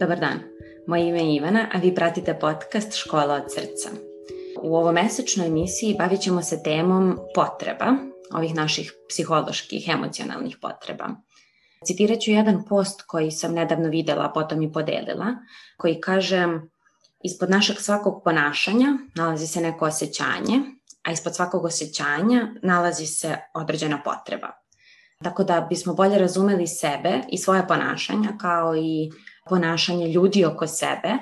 Dobar dan, moje ime je Ivana, a vi pratite podcast Škola od srca. U ovomesečnoj emisiji bavit ćemo se temom potreba, ovih naših psiholoških, emocionalnih potreba. Citirat ću jedan post koji sam nedavno videla, a potom i podelila, koji kaže ispod našeg svakog ponašanja nalazi se neko osjećanje, a ispod svakog osjećanja nalazi se određena potreba. Tako da bismo bolje razumeli sebe i svoje ponašanja kao i ponašanje ljudi oko sebe,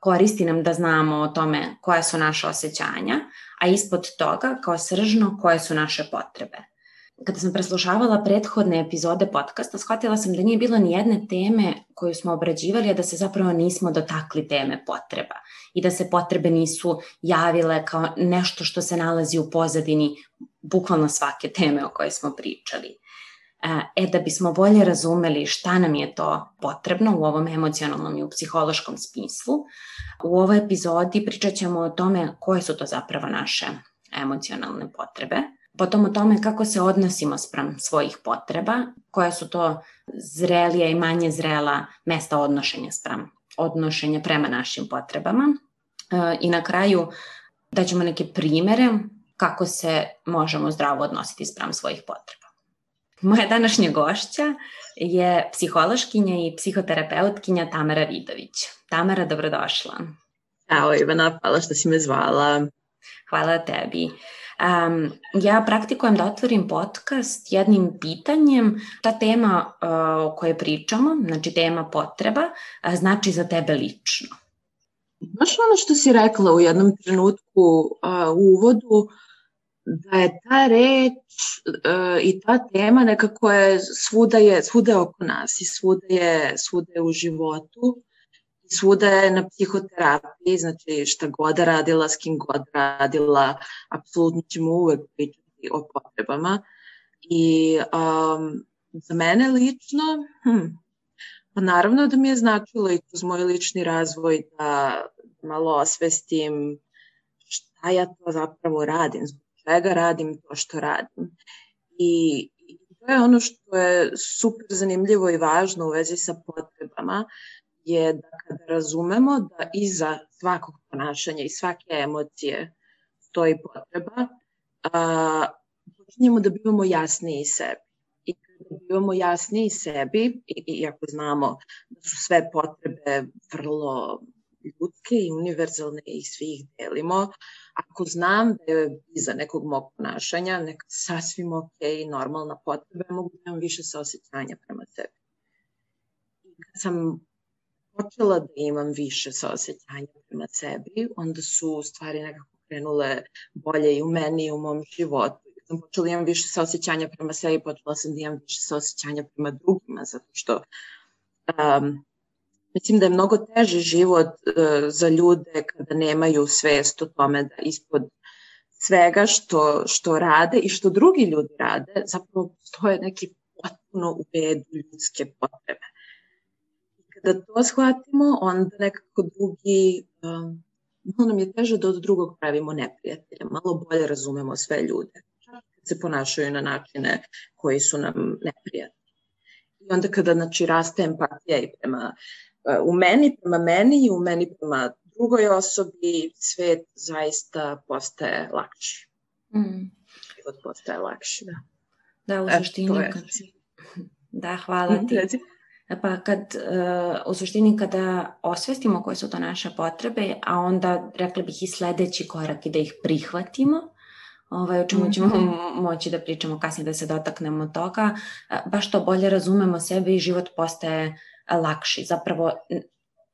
koristi nam da znamo o tome koja su naše osjećanja, a ispod toga kao sržno koje su naše potrebe. Kada sam preslušavala prethodne epizode podcasta, shvatila sam da nije bilo ni jedne teme koju smo obrađivali, a da se zapravo nismo dotakli teme potreba i da se potrebe nisu javile kao nešto što se nalazi u pozadini bukvalno svake teme o kojoj smo pričali. E, da bismo bolje razumeli šta nam je to potrebno u ovom emocionalnom i u psihološkom smislu, u ovoj epizodi pričat ćemo o tome koje su to zapravo naše emocionalne potrebe, potom o tome kako se odnosimo sprem svojih potreba, koje su to zrelija i manje zrela mesta odnošenja sprem odnošenja prema našim potrebama e, i na kraju daćemo neke primere kako se možemo zdravo odnositi sprem svojih potreba. Moja današnja gošća je psihološkinja i psihoterapeutkinja Tamara Vidović. Tamara, dobrodošla. Ćao Ivana, hvala što si me zvala. Hvala tebi. Um, ja praktikujem da otvorim podcast jednim pitanjem. Ta tema uh, o kojoj pričamo, znači tema potreba, uh, znači za tebe lično. Znaš ono što si rekla u jednom trenutku uh, u uvodu, da je ta reč uh, i ta tema nekako je svuda je, svuda je oko nas i svuda je, svuda je u životu i svuda je na psihoterapiji, znači šta god radila, s kim god radila, apsolutno ćemo uvek pričati o potrebama. I um, za mene lično, hm, pa naravno da mi je značilo i kroz moj lični razvoj da malo osvestim šta ja to zapravo radim, zbog čega radim to što radim. I, I to je ono što je super zanimljivo i važno u vezi sa potrebama, je da kada razumemo da iza svakog ponašanja i svake emocije stoji potreba, a, počinjemo da bivamo jasniji sebi. I kada bivamo jasniji sebi, i, i ako znamo da su sve potrebe vrlo ljudske i univerzalne i svi ih delimo, Ako znam da je iza nekog mog ponašanja neka sasvim ok i normalna potreba, mogu da imam više saosećanja prema sebi. I kad sam počela da imam više saosećanja prema sebi, onda su stvari nekako krenule bolje i u meni i u mom životu. Kad sam počela da imam više saosećanja prema sebi, počela sam da imam više saosećanja prema drugima, zato što um, Mislim da je mnogo teži život uh, za ljude kada nemaju svest o tome da ispod svega što, što rade i što drugi ljudi rade, zapravo stoje neki potpuno u bedu ljudske potrebe. I kada to shvatimo, onda nekako drugi, um, malo nam je teže da od drugog pravimo neprijatelja, malo bolje razumemo sve ljude, kad se ponašaju na načine koji su nam neprijatni. I onda kada znači, raste empatija i prema u meni prema meni i u meni prema drugoj osobi svet zaista postaje lakši. Mm. Život postaje lakši, da. Da, u suštini e, kad... Da, hvala ti. E, pa kad, uh, u suštini kada osvestimo koje su to naše potrebe, a onda rekla bih i sledeći korak i da ih prihvatimo, ovaj, o čemu ćemo -hmm. moći da pričamo kasnije da se dotaknemo toga, baš to bolje razumemo sebe i život postaje lakši. Zapravo,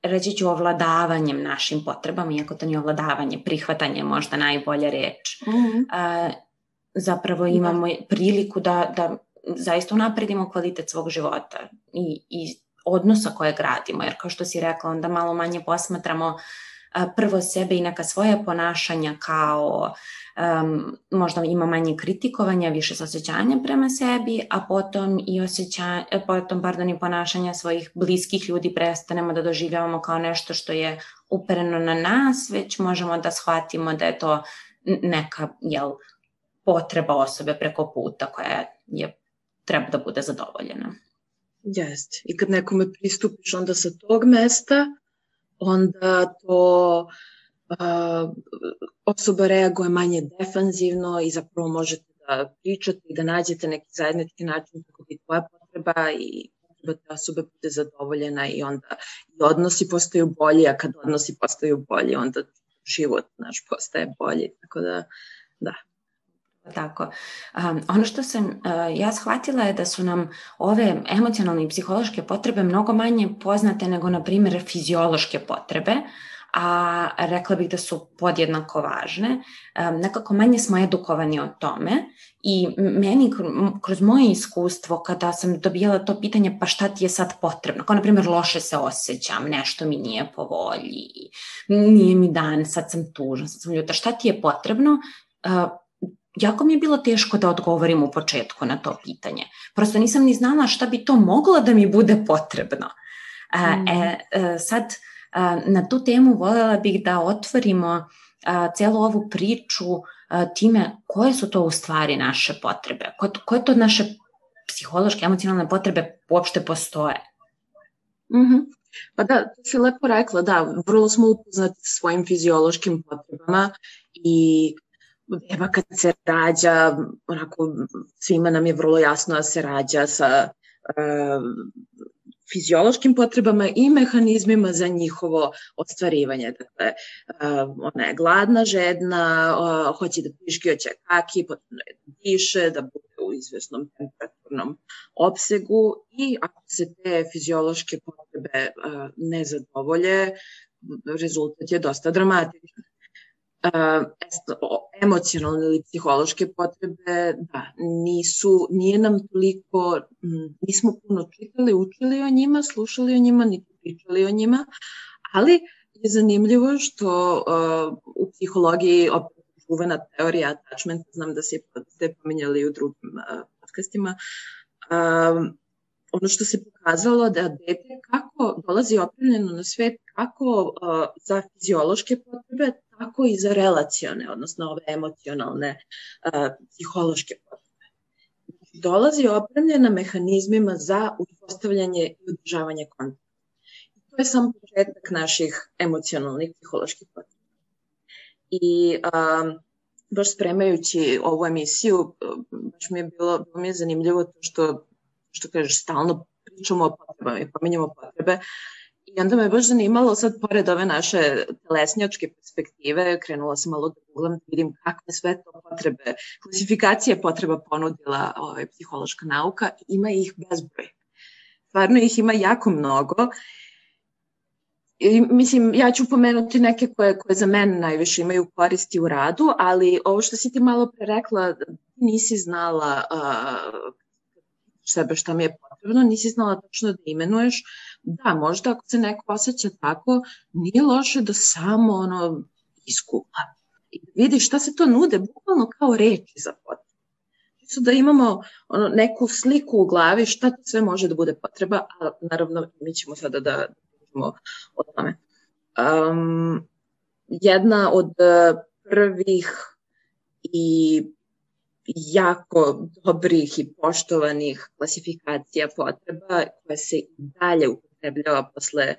reći ću ovladavanjem našim potrebama, iako to nije ovladavanje, prihvatanje je možda najbolja reč. Mm -hmm. a, zapravo da. imamo da. priliku da, da zaista unapredimo kvalitet svog života i, i odnosa koje gradimo, jer kao što si rekla, onda malo manje posmatramo prvo sebe i neka svoja ponašanja kao um, možda ima manje kritikovanja, više osjećanja prema sebi, a potom i osjećanja, potom, pardon, i ponašanja svojih bliskih ljudi prestanemo da doživljavamo kao nešto što je upereno na nas, već možemo da shvatimo da je to neka, jel, potreba osobe preko puta koja je treba da bude zadovoljena. Jeste. I kad nekome pristupiš onda sa tog mesta, onda to uh, osoba reaguje manje defanzivno i zapravo možete da pričate i da nađete neki zajednički način kako bi tvoja potreba i potreba te osobe bude zadovoljena i onda i odnosi postaju bolji, a kad odnosi postaju bolji, onda život naš postaje bolji. Tako da, da. Tako. Um, ono što sam uh, ja shvatila je da su nam ove emocionalne i psihološke potrebe mnogo manje poznate nego, na primjer, fiziološke potrebe, a rekla bih da su podjednako važne. Um, nekako manje smo edukovani o tome i meni kroz moje iskustvo kada sam dobijala to pitanje pa šta ti je sad potrebno, kao na primjer loše se osjećam, nešto mi nije po volji, nije mi dan, sad sam tužna, sad sam ljuta, šta ti je potrebno? Uh, jako mi je bilo teško da odgovorim u početku na to pitanje. Prosto nisam ni znala šta bi to moglo da mi bude potrebno. Mm. E, e, sad, na tu temu voljela bih da otvorimo celu ovu priču time koje su to u stvari naše potrebe, koje to naše psihološke, emocionalne potrebe uopšte postoje. Mm -hmm. Pa da, to si lepo rekla, da, vrlo smo upoznati svojim fiziološkim potrebama i beba kad se rađa, onako, svima nam je vrlo jasno da se rađa sa uh, fiziološkim potrebama i mehanizmima za njihovo ostvarivanje. Dakle, uh, ona je gladna, žedna, uh, hoće da piški, hoće kaki, potrebno je da diše, da bude u izvesnom temperaturnom opsegu i ako se te fiziološke potrebe uh, ne zadovolje, rezultat je dosta dramatičan emocionalne ili psihološke potrebe, da, nisu, nije nam toliko, nismo puno čitali, učili o njima, slušali o njima, niti pričali o njima, ali je zanimljivo što uh, u psihologiji opet čuvena teorija attachment, znam da se ste pominjali u drugim uh, podcastima, uh, ono što se pokazalo da dete kako dolazi opremljeno na svet kako uh, za fiziološke potrebe, tako i za relacione, odnosno ove emocionalne psihološke potrebe. Dolazi opremljena mehanizmima za uspostavljanje i održavanje kontakta. I to je sam početak naših emocionalnih psiholoških potreba. I um, baš spremajući ovu emisiju, baš mi je bilo, bilo mi je zanimljivo to što, što kažeš, stalno pričamo o potrebama i pominjamo potrebe, I onda me baš zanimalo sad, pored ove naše telesnjačke perspektive, krenula sam malo da googlam da vidim kakve sve to potrebe, klasifikacije potreba ponudila ovaj, psihološka nauka. Ima ih bezbroj. Stvarno ih ima jako mnogo. I, mislim, ja ću pomenuti neke koje, koje za mene najviše imaju koristi u radu, ali ovo što si ti malo pre rekla, nisi znala uh, sebe šta mi je potrebno, nisi znala tačno da imenuješ, da, možda ako se neko osjeća tako, nije loše da samo ono iskupla. I da vidi šta se to nude, bukvalno kao reči za potrebe. Čisto da imamo ono, neku sliku u glavi šta to sve može da bude potreba, a naravno mi ćemo sada da pričamo o tome. Um, jedna od prvih i jako dobrih i poštovanih klasifikacija potreba koja se i dalje upotrebljava posle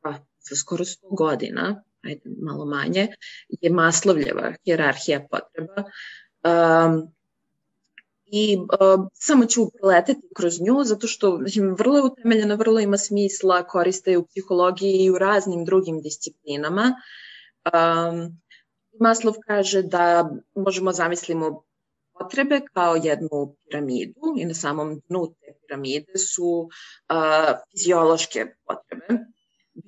pa, skoro 100 godina, ajde malo manje, je Maslovljeva hjerarhija potreba. Um, I uh, samo ću preleteti kroz nju, zato što mislim, vrlo je utemeljena, vrlo ima smisla, koriste u psihologiji i u raznim drugim disciplinama. Um, Maslov kaže da možemo zamislimo potrebe kao jednu piramidu i na samom dnu te piramide su uh, fiziološke potrebe,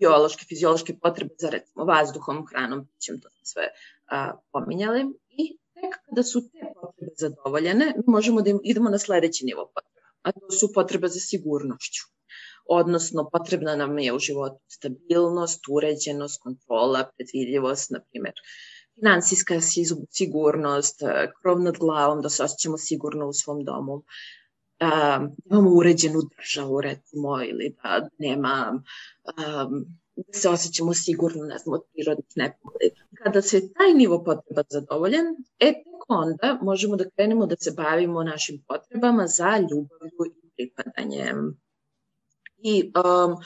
biološke, fiziološke potrebe za recimo vazduhom, hranom, pićem, to sve uh, pominjali. I tek kada su te potrebe zadovoljene, mi možemo da idemo na sledeći nivo potreba, a to su potrebe za sigurnošću odnosno potrebna nam je u životu stabilnost, uređenost, kontrola, predvidljivost, na primjer, finansijska sigurnost, e, krov nad glavom, da se osjećamo sigurno u svom domu, da imamo uređenu državu recimo ili da nema da se osjećamo sigurno, ne znam, od prirodnih nepogodi. Kada se taj nivo potreba zadovoljen, e tek onda možemo da krenemo da se bavimo našim potrebama za ljubavlju i pripadanjem. I um,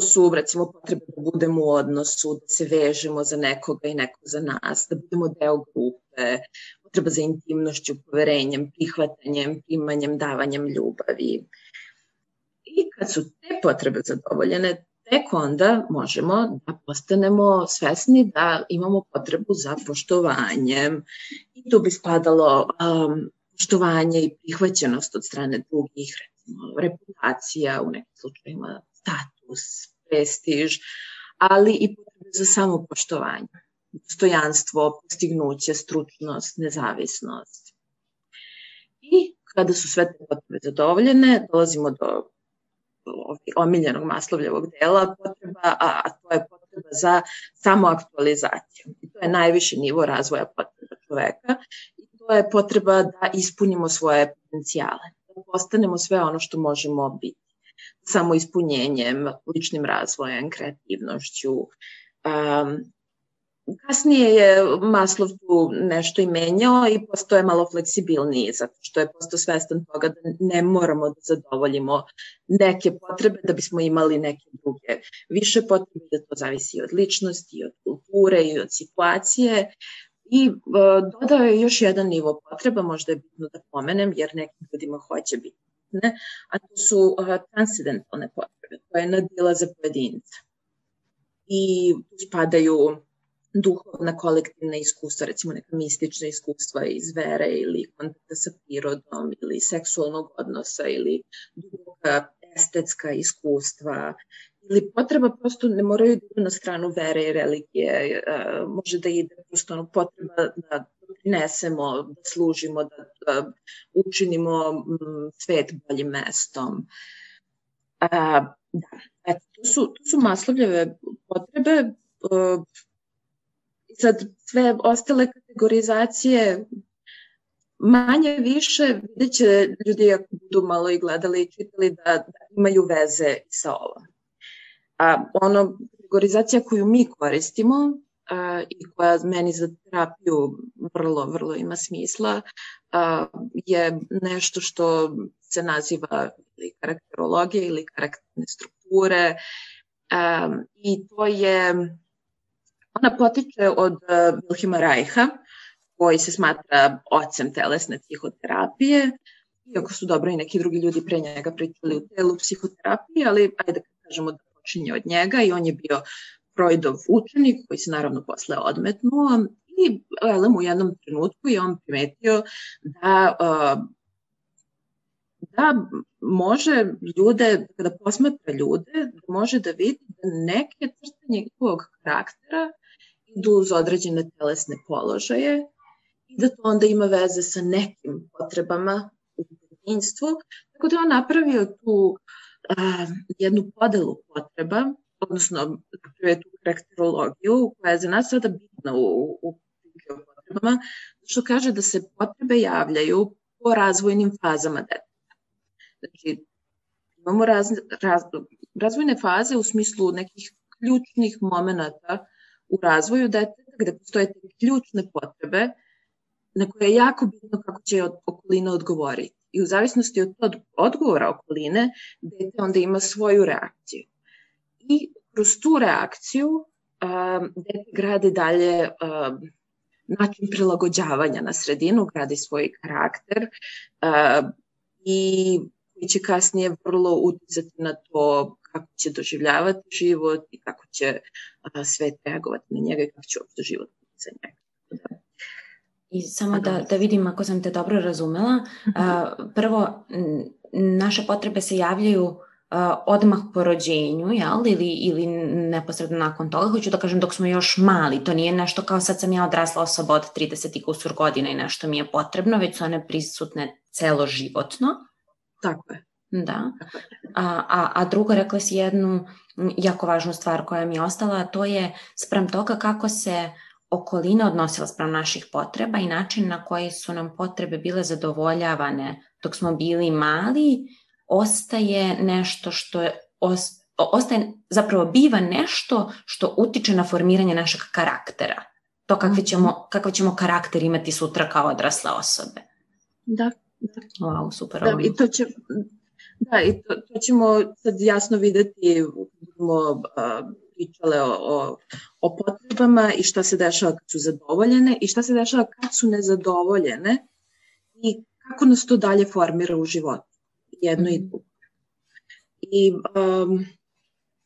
su recimo potrebe da budemo u odnosu, da se vežemo za nekoga i neko za nas, da budemo deo grupe, potreba za intimnošću, poverenjem, prihvatanjem, primanjem, davanjem ljubavi. I kad su te potrebe zadovoljene, tek onda možemo da postanemo svesni da imamo potrebu za poštovanjem. I tu bi spadalo um, poštovanje i prihvaćenost od strane drugih, recimo reputacija, u nekim slučajima status, prestiž, ali i potrebe za samopoštovanje, dostojanstvo, postignuće, stručnost, nezavisnost. I kada su sve te potrebe zadovoljene, dolazimo do omiljenog maslovljevog dela potreba, a, a to je potreba za samoaktualizaciju. I to je najviši nivo razvoja potreba čoveka i to je potreba da ispunimo svoje potencijale, da postanemo sve ono što možemo biti. Samo ispunjenjem, ličnim razvojem, kreativnošću, um, Kasnije je Maslov tu nešto i menjao i postoje malo fleksibilniji, zato što je postao svestan toga da ne moramo da zadovoljimo neke potrebe da bismo imali neke druge više potrebe, da to zavisi od ličnosti, od kulture i od situacije. I e, dodao je još jedan nivo potreba, možda je bitno da pomenem, jer nekim ljudima hoće biti bitne, a to su transcendentalne potrebe, koje nadila za pojedinca. I tu spadaju duhovna kolektivna iskustva, recimo neka mistična iskustva iz vere ili kontakta sa prirodom ili seksualnog odnosa ili duboka estetska iskustva ili potreba prosto ne moraju da idu na stranu vere i religije, može da ide prosto ono potreba da prinesemo, da služimo, da, da učinimo svet boljim mestom. Da, eto, to su, to su maslovljeve potrebe, sad sve ostale kategorizacije manje više vidjet će ljudi ako budu malo i gledali i čitali da, da imaju veze sa ovom. A ono, kategorizacija koju mi koristimo i koja meni za terapiju vrlo, vrlo ima smisla je nešto što se naziva ili karakterologija ili karakterne strukture i to je Ona potiče od Wilhelma Reicha, koji se smatra ocem telesne psihoterapije, iako su dobro i neki drugi ljudi pre njega pričali u telu psihoterapije, ali ajde da kažemo da počinje od njega i on je bio Freudov učenik koji se naravno posle odmetnuo i elem u jednom trenutku je on primetio da da može ljude, kada posmatra ljude, da može da vidi da neke crte njegovog karaktera idu uz određene telesne položaje i da to onda ima veze sa nekim potrebama u detinjstvu. Tako da on napravio tu a, jednu podelu potreba, odnosno napravio tu karakterologiju koja je za nas sada bitna u, u potrebama, što kaže da se potrebe javljaju po razvojnim fazama deteta. Znači, imamo raz, raz, razvojne faze u smislu nekih ključnih momenta u razvoju deteta gde postoje te ključne potrebe na koje je jako bitno kako će okolina odgovoriti. I u zavisnosti od tog odgovora okoline, dete onda ima svoju reakciju. I kroz tu reakciju um, dete grade dalje um, način prilagođavanja na sredinu, gradi svoj karakter uh, i koji će kasnije vrlo uticati na to kako će doživljavati život i kako će a, svet reagovati na njega i kako će uopšte život za njega. I samo da, da vidim ako sam te dobro razumela, a, prvo, naše potrebe se javljaju odmah po rođenju, jel? Ili, ili neposredno nakon toga. Hoću da kažem dok smo još mali, to nije nešto kao sad sam ja odrasla osoba od 30 i kusur godina i nešto mi je potrebno, već su one prisutne celoživotno. Tako je. Da. A, a, a drugo, rekla si jednu jako važnu stvar koja mi je ostala, a to je sprem toga kako se okolina odnosila sprem naših potreba i način na koji su nam potrebe bile zadovoljavane dok smo bili mali, ostaje nešto što je, ostaje, zapravo biva nešto što utiče na formiranje našeg karaktera. To kakve ćemo, mhm. kakav ćemo karakter imati sutra kao odrasle osobe. Da. da. Wow, super. Da, i to će, Da, i to, to ćemo sad jasno videti, budemo pričale o, o, o potrebama i šta se dešava kad su zadovoljene i šta se dešava kad su nezadovoljene i kako nas to dalje formira u životu, jedno mm. i mhm. drugo. I um,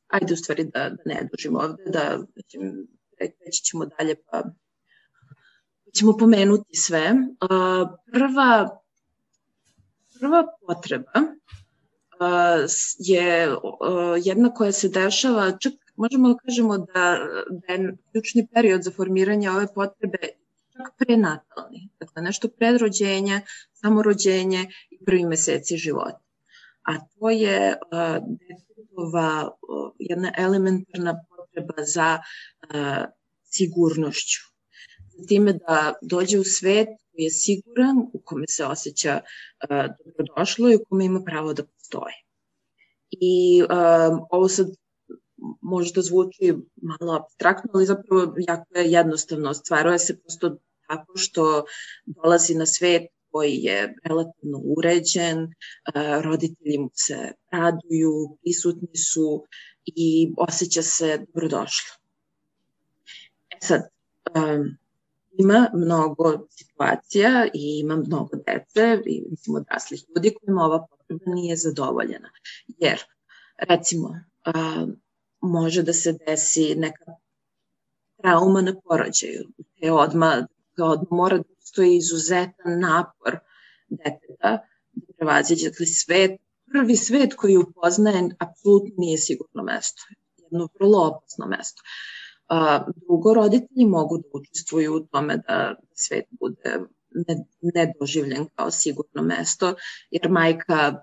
ajde u stvari da, da ne dužimo ovde, da mislim, reći ćemo dalje pa ćemo pomenuti sve. Uh, prva, prva potreba uh, je uh, jedna koja se dešava čak možemo da kažemo da, da je ključni period za formiranje ove potrebe čak prenatalni. Dakle, nešto pred rođenja, samorođenje i prvi meseci života. A to je uh, detetova jedna elementarna potreba za uh, sigurnošću. Za time da dođe u svet koji je siguran, u kome se osjeća uh, dobrodošlo i u kome ima pravo da postoje. I ovo sad možda zvuči malo abstraktno, ali zapravo jako je jednostavno. Ostvaruje se prosto tako što dolazi na svet koji je relativno uređen, roditelji mu se raduju, prisutni su i osjeća se dobrodošlo. E sad, ima mnogo situacija i ima mnogo dece i mislim odraslih ljudi kojima ova potreba nije zadovoljena. Jer, recimo, um, može da se desi neka trauma na porođaju, te odmah, odmah mora da postoji izuzetan napor deteta da prevaziđe dakle, svet, prvi svet koji upoznaje apsolutno nije sigurno mesto, jedno vrlo opasno mesto. A, drugo, roditelji mogu da učestvuju u tome da svet bude nedoživljen kao sigurno mesto, jer majka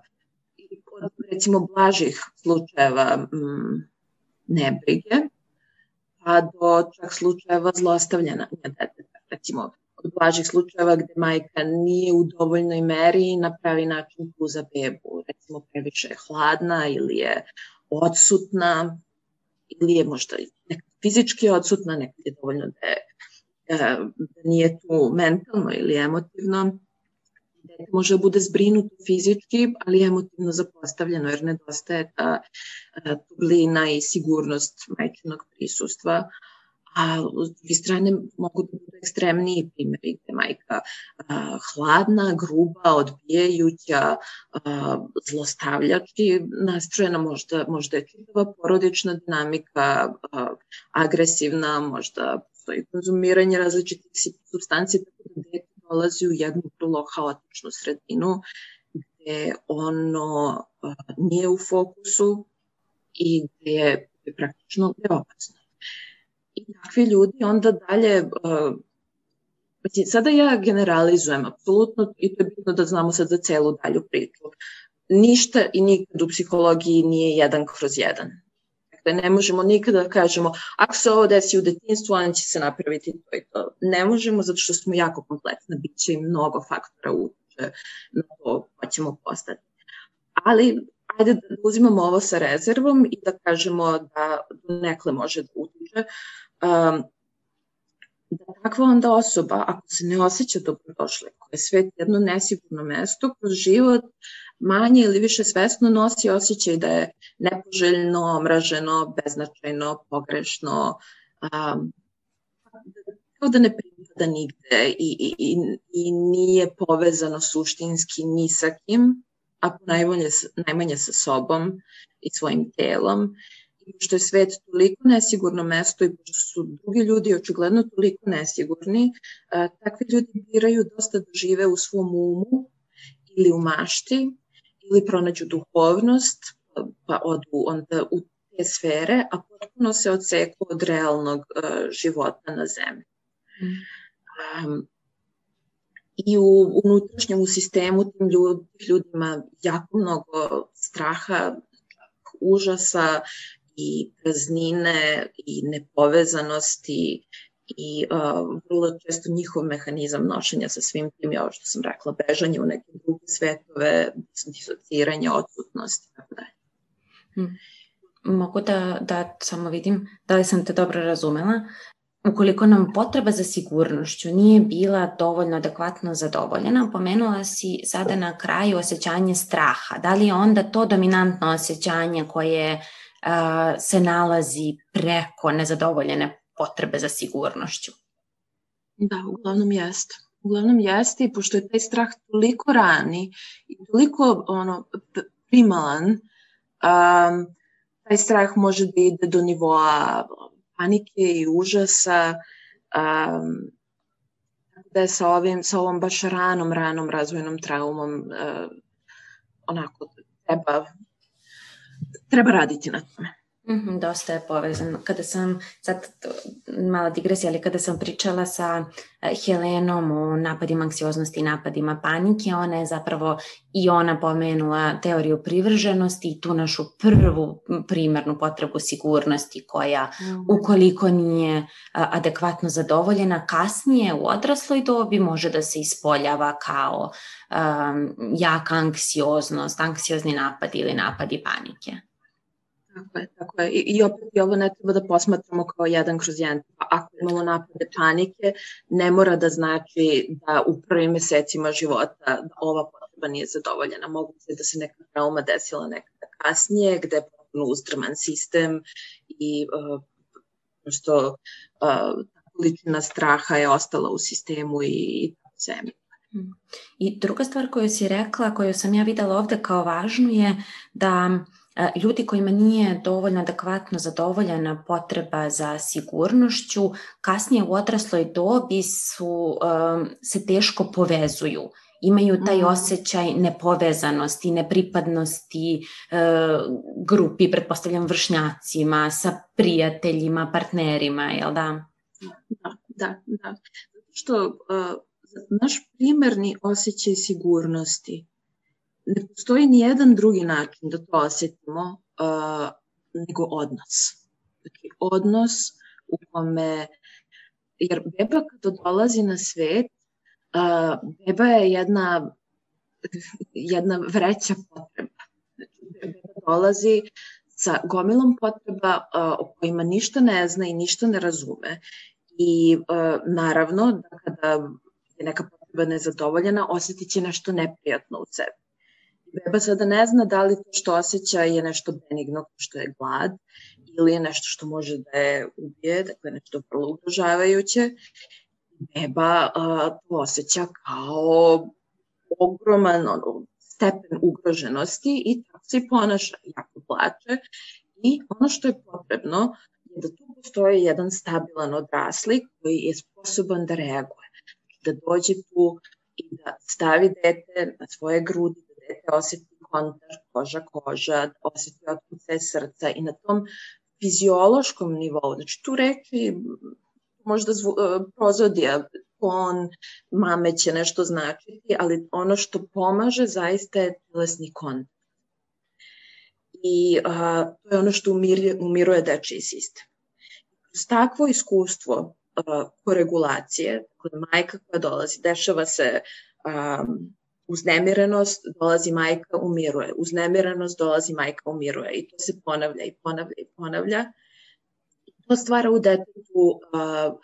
od recimo blažih slučajeva m, nebrige, pa do čak slučajeva zlostavljanja deteta. Recimo, od blažih slučajeva gde majka nije u dovoljnoj meri na pravi način puza bebu. Recimo, previše je hladna ili je odsutna ili je možda nekad fizički odsutna, nekad je dovoljno da, je, e, da nije tu mentalno ili emotivno dete može da bude zbrinuto fizički, ali emotivno zapostavljeno, jer nedostaje ta toblina i sigurnost majčinog prisustva. A s druge strane mogu da ekstremniji primjeri gde majka a, hladna, gruba, odbijajuća, a, zlostavljački nastrojena, možda, možda je čitava porodična dinamika a, agresivna, možda postoji konzumiranje različitih substanci, tako da dete dolazi u jednu vrlo haotičnu sredinu gde ono uh, nije u fokusu i gde je, praktično neopasno. I takvi ljudi onda dalje uh, Sada ja generalizujem, apsolutno, i to je bitno da znamo sad za celu dalju priču. Ništa i nikad u psihologiji nije jedan kroz jedan. Dakle, ne možemo nikada da kažemo, ako se ovo desi u detinstvu, onda će se napraviti to i to. Ne možemo zato što smo jako kompleksna, bit će i mnogo faktora utiče na to pa ćemo postati. Ali, ajde da uzimamo ovo sa rezervom i da kažemo da nekle može da utiče. Um, da takva onda osoba, ako se ne osjeća dobrodošle, koja je svet jedno nesigurno mesto, kroz život manje ili više svesno nosi osjećaj da je nepoželjno, omraženo, beznačajno, pogrešno, um, kao da ne pripada nigde i, i, i, i nije povezano suštinski ni sa kim, a najmanje, najmanje sa sobom i svojim telom što je svet toliko nesigurno mesto i pošto su drugi ljudi očigledno toliko nesigurni, takvi ljudi biraju dosta da žive u svom umu ili u mašti ili pronađu duhovnost, pa odu onda u te sfere, a potpuno se odseku od realnog uh, života na zemlji. Um, I u unutrašnjem u sistemu tim ljud, ljudima jako mnogo straha, užasa i praznine i nepovezanosti i uh, vrlo često njihov mehanizam nošenja sa svim tim je ovo što sam rekla, bežanje u neke druge svetove, disociranje, odsutnost i tako dalje. Hmm. Mogu da, da samo vidim da li sam te dobro razumela. ukoliko nam potreba za sigurnošću nije bila dovoljno adekvatno zadovoljena, pomenula si sada na kraju osjećanje straha. Da li je onda to dominantno osjećanje koje uh, se nalazi preko nezadovoljene potrebe za sigurnošću? Da, uglavnom jeste. Uglavnom jeste i pošto je taj strah toliko rani i toliko ono, primalan, um, taj strah može da ide do nivoa panike i užasa, um, da je sa, ovim, sa ovom baš ranom, ranom razvojnom traumom uh, onako treba, treba raditi na tome. -hmm, dosta je povezano. Kada sam, sad mala digresija, ali kada sam pričala sa e, Helenom o napadima anksioznosti i napadima panike, ona je zapravo i ona pomenula teoriju privrženosti i tu našu prvu primarnu potrebu sigurnosti koja mm. ukoliko nije adekvatno zadovoljena kasnije u odrasloj dobi može da se ispoljava kao um, jaka anksioznost, anksiozni napad ili napadi panike. Tako je, tako je. I, I opet i ovo ne treba da posmatramo kao jedan kroz jedan. Pa ako imamo napade panike, ne mora da znači da u prvim mesecima života da ova potreba nije zadovoljena. Moguće da se neka trauma desila nekada kasnije, gde je potpuno uzdrman sistem i uh, što uh, količina straha je ostala u sistemu i, i tako zemlje. Hmm. I druga stvar koju si rekla, koju sam ja videla ovde kao važnu je da ljudi kojima nije dovoljno adekvatno zadovoljena potreba za sigurnošću, kasnije u odrasloj dobi su, se teško povezuju imaju taj mm. osjećaj nepovezanosti, nepripadnosti e, grupi, pretpostavljam vršnjacima, sa prijateljima, partnerima, jel da? Da, da, da. Što uh, naš primarni osjećaj sigurnosti ne postoji ni jedan drugi način da to osetimo uh, nego odnos. Znači, odnos u kome, jer beba kada dolazi na svet, uh, beba je jedna, jedna vreća potreba. Znači, beba dolazi sa gomilom potreba uh, o kojima ništa ne zna i ništa ne razume. I uh, naravno da kada je neka potreba nezadovoljena, osetit će nešto neprijatno u sebi beba sada ne zna da li to što osjeća je nešto benigno, što je glad, ili je nešto što može da je ubije, dakle nešto vrlo ugrožavajuće. Beba a, to osjeća kao ogroman ono, stepen ugroženosti i tako se i ponaša, jako plače. I ono što je potrebno je da tu postoji jedan stabilan odrasli koji je sposoban da reaguje. Da dođe tu i da stavi dete na svoje grudi, dete osjeti kontakt koža koža, da osjeti otkuce srca i na tom fiziološkom nivou, znači tu reči možda zvu, e, prozodija, ton, mame će nešto značiti, ali ono što pomaže zaista je telesni kontakt. I a, to je ono što umiruje, umiruje dečiji sistem. Kroz takvo iskustvo a, koregulacije, dakle majka koja dolazi, dešava se a, uznemirenost dolazi majka umiruje, uznemirenost dolazi majka umiruje i to se ponavlja i ponavlja i ponavlja. To stvara u detetu uh,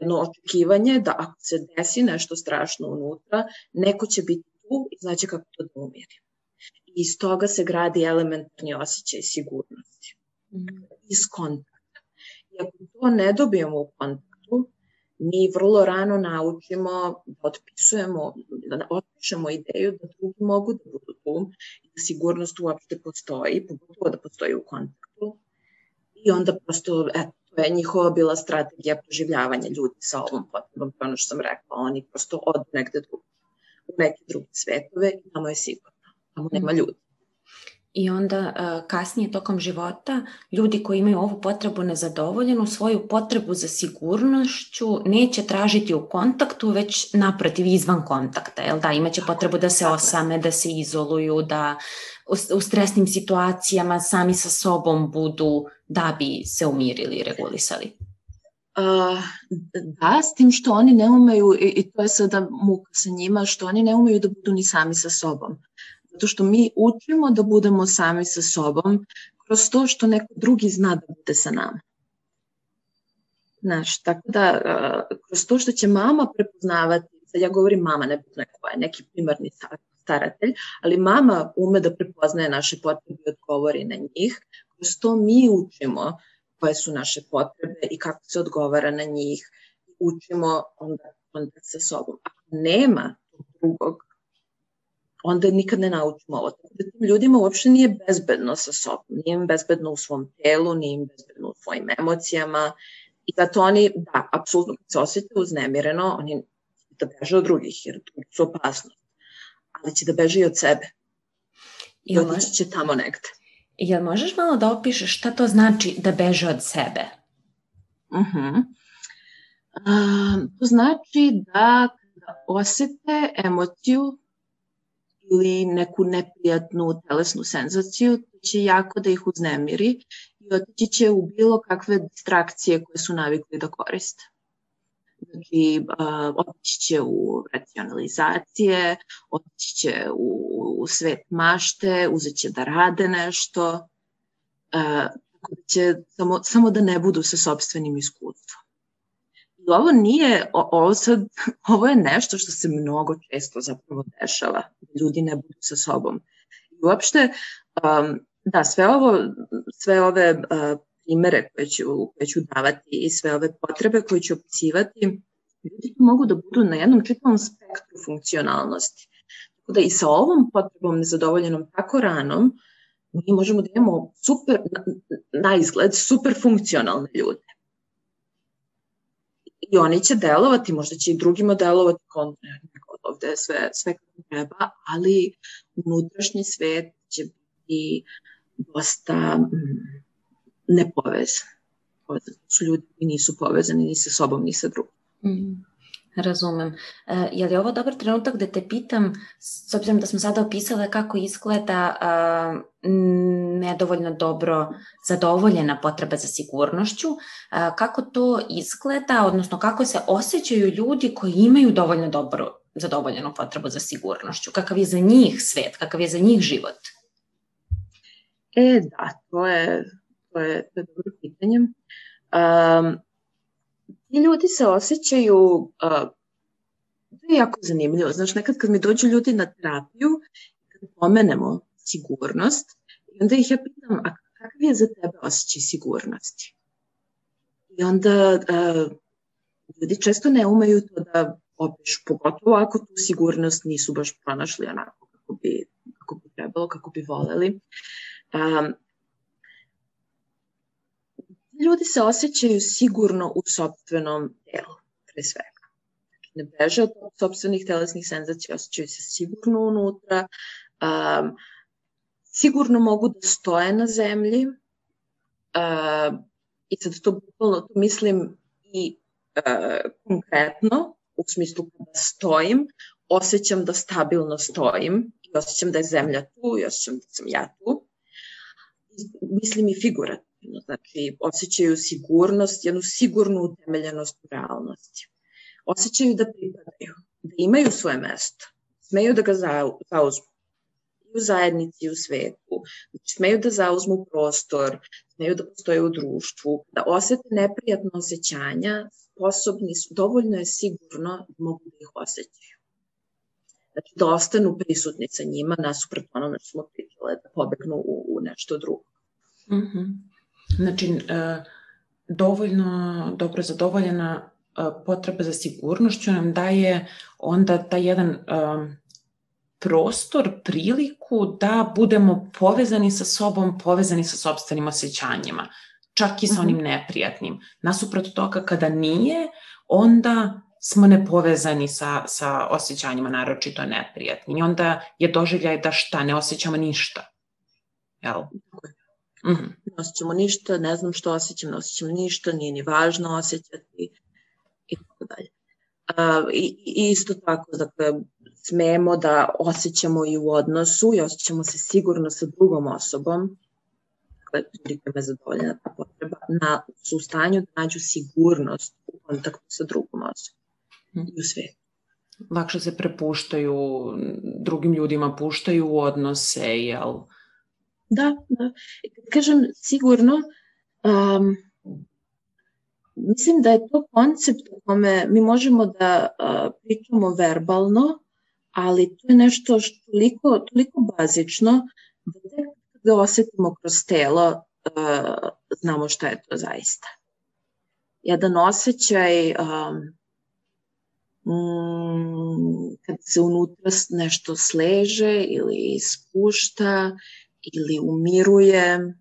jedno očekivanje da ako se desi nešto strašno unutra, neko će biti tu i znači kako to da umiri. I iz toga se gradi elementarni osjećaj sigurnosti. Mm. Iz kontakta. I ako to ne dobijemo u kontaktu, mi vrlo rano naučimo da otpisujemo, da otpišemo ideju da drugi mogu da budu tu i da sigurnost uopšte postoji, pogotovo da postoji u kontaktu. I onda prosto, eto, to je njihova bila strategija proživljavanja ljudi sa ovom potrebom, to ono što sam rekla, oni prosto odu negde drugo, u neke druge svetove i tamo je sigurno, tamo nema mhm. ljudi. I onda uh, kasnije tokom života ljudi koji imaju ovu potrebu nezadovoljenu, svoju potrebu za sigurnošću neće tražiti u kontaktu, već naprotiv izvan kontakta. Jel da, imaće potrebu da se osame, da se izoluju, da u, u stresnim situacijama sami sa sobom budu da bi se umirili i regulisali. Uh, da, s tim što oni ne umeju, i, i to je sada muka sa njima, što oni ne umeju da budu ni sami sa sobom. Zato što mi učimo da budemo sami sa sobom kroz to što neko drugi zna da bude sa nama. Znaš, tako da kroz to što će mama prepoznavati, sad ja govorim mama, ne bitno je koja, neki primarni staratelj, ali mama ume da prepoznaje naše potrebe i odgovori na njih, kroz to mi učimo koje su naše potrebe i kako se odgovara na njih, učimo onda, onda sa sobom. Ako nema drugog, onda nikad ne naučimo ovo. Tako da tim ljudima uopšte nije bezbedno sa sobom, nije im bezbedno u svom telu, nije im bezbedno u svojim emocijama i zato oni, da, apsolutno kad se osjete uznemireno, oni da beže od drugih, jer drugi su opasnost, ali će da beže i od sebe. I otići će tamo negde. Jel možeš malo da opišeš šta to znači da beže od sebe? Uh -huh. um, to znači da kada osete emociju ili neku neprijatnu telesnu senzaciju, to će jako da ih uznemiri i otići će u bilo kakve distrakcije koje su navikli da koriste. Znači, uh, otići će u racionalizacije, otići će u, u svet mašte, uzet će da rade nešto, uh, će samo, samo da ne budu sa sobstvenim iskustvom. I ovo nije, ovo, sad, ovo je nešto što se mnogo često zapravo dešava, da ljudi ne budu sa sobom. I uopšte, um, da, sve ovo, sve ove uh, primere koje ću, koje ću davati i sve ove potrebe koje ću opisivati, ljudi mogu da budu na jednom čitavom spektru funkcionalnosti. Tako da i sa ovom potrebom nezadovoljenom tako ranom, mi možemo da imamo super, na, izgled, super funkcionalne ljude i oni će delovati, možda će i drugima delovati kontra, ovde sve, sve kako treba, ali unutrašnji svet će biti dosta mm, nepovezan. Povezan su ljudi koji nisu povezani ni sa sobom, ni sa drugim. Mm. Razumem. E, je li ovo dobar trenutak da te pitam, s obzirom da smo sada opisale kako izgleda nedovoljno dobro zadovoljena potreba za sigurnošću, kako to izgleda, odnosno kako se osjećaju ljudi koji imaju dovoljno dobro zadovoljenu potrebu za sigurnošću? Kakav je za njih svet, kakav je za njih život? E, da, to je, to je, to je dobro pitanje. Um, ti ljudi se osjećaju, uh, to je jako zanimljivo, znaš, nekad kad mi dođu ljudi na terapiju, kad pomenemo sigurnost, i onda ih ja pitam, a kakav je za tebe osjećaj sigurnosti? I onda uh, ljudi često ne umeju to da opišu, pogotovo ako tu sigurnost nisu baš pronašli onako kako bi, kako bi trebalo, kako bi voleli. Um, ljudi se osjećaju sigurno u sobstvenom telu, pre svega. Znači, ne beže od sobstvenih telesnih senzacija, osjećaju se sigurno unutra, um, sigurno mogu da stoje na zemlji, uh, i sad to, to mislim i uh, konkretno, u smislu kada stojim, osjećam da stabilno stojim i osjećam da je zemlja tu i osjećam da sam ja tu. Mislim i figurativno znači osjećaju sigurnost, jednu sigurnu utemeljenost u realnosti. Osjećaju da pripadaju, da imaju svoje mesto, smeju da ga zauzmu u zajednici i u svetu, znači smeju da zauzmu prostor, smeju da postoje u društvu, da osete neprijatno osjećanja, sposobni su, dovoljno je sigurno da mogu da ih osjećaju. Znači da ostanu prisutni sa njima nasuprot onome što smo pričale, da pobegnu u, u nešto drugo. Mm -hmm. Znači, e, dovoljno dobro zadovoljena e, potreba za sigurnošću nam daje onda taj jedan e, prostor, priliku da budemo povezani sa sobom, povezani sa sobstvenim osjećanjima, čak i sa onim mhm. neprijatnim. Nasuprot toga kada nije, onda smo nepovezani sa, sa osjećanjima, naročito neprijatnim. I onda je doživljaj da šta, ne osjećamo ništa. Jel? Mm -hmm. Ne osjećamo ništa, ne znam što osjećam, ne osjećam ništa, nije ni važno osjećati i tako dalje. Uh, i, I isto tako, dakle, smemo da osjećamo i u odnosu i osjećamo se sigurno sa drugom osobom, dakle, ljudi me zadovoljena ta potreba, na, su u stanju da nađu sigurnost u kontaktu sa drugom osobom mm. i u svetu. Lakše se prepuštaju drugim ljudima, puštaju u odnose, jel? Da, da. Kažem, sigurno, um, mislim da je to koncept o kome mi možemo da uh, pričamo verbalno, ali to je nešto što toliko, toliko bazično da tek kada osetimo kroz telo uh, znamo šta je to zaista. Jedan osjećaj um, mm, kad se unutra nešto sleže ili spušta ili umiruje,